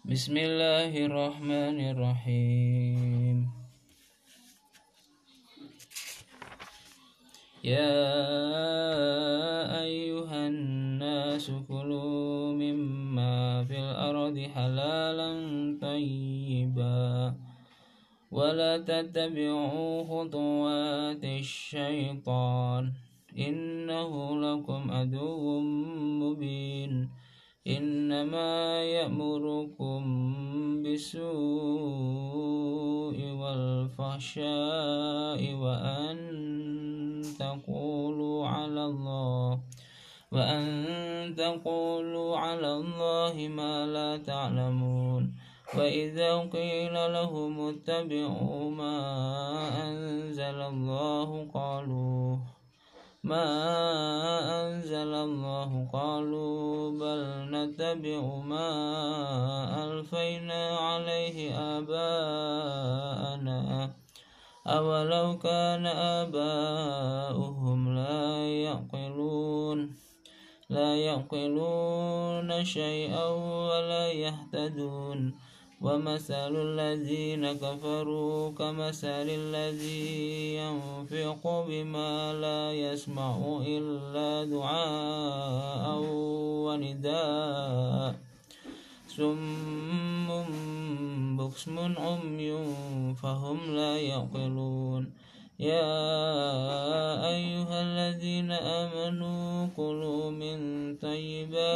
بسم الله الرحمن الرحيم يا أيها الناس كلوا مما في الأرض حلالا طيبا ولا تتبعوا خطوات الشيطان إنه لكم عدو مبين إنما يأمركم بالسوء والفحشاء وأن تقولوا على الله وأن تقولوا على الله ما لا تعلمون. وإذا قيل لهم اتبعوا ما أنزل الله قالوا ما أنزل الله قالوا بل نتبع ما ألفينا عليه آباءنا. أولو كان آباؤهم لا يعقلون لا يعقلون شيئا ولا يهتدون. ومثل الذين كفروا كمثل الذي ينفق بما لا يسمع إلا دعاء ونداء. سم بكسم عمي فهم لا يعقلون. يا أيها الذين آمنوا كلوا من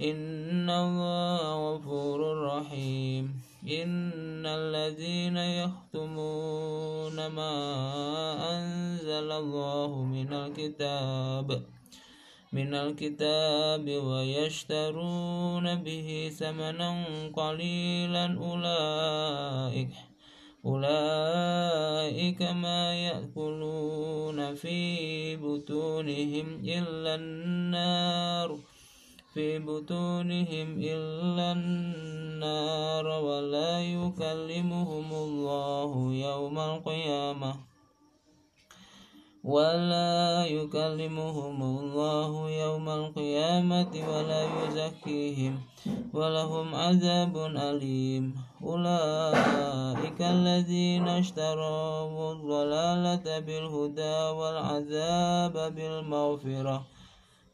إن الله غفور رحيم. إن الذين يختمون ما أنزل الله من الكتاب من الكتاب ويشترون به ثمنا قليلا أولئك أولئك ما يأكلون في بطونهم إلا النار. في بطونهم إلا النار ولا يكلمهم الله يوم القيامة ولا يكلمهم الله يوم القيامة ولا يزكيهم ولهم عذاب أليم. أولئك الذين اشتروا الضلالة بالهدى والعذاب بالمغفرة.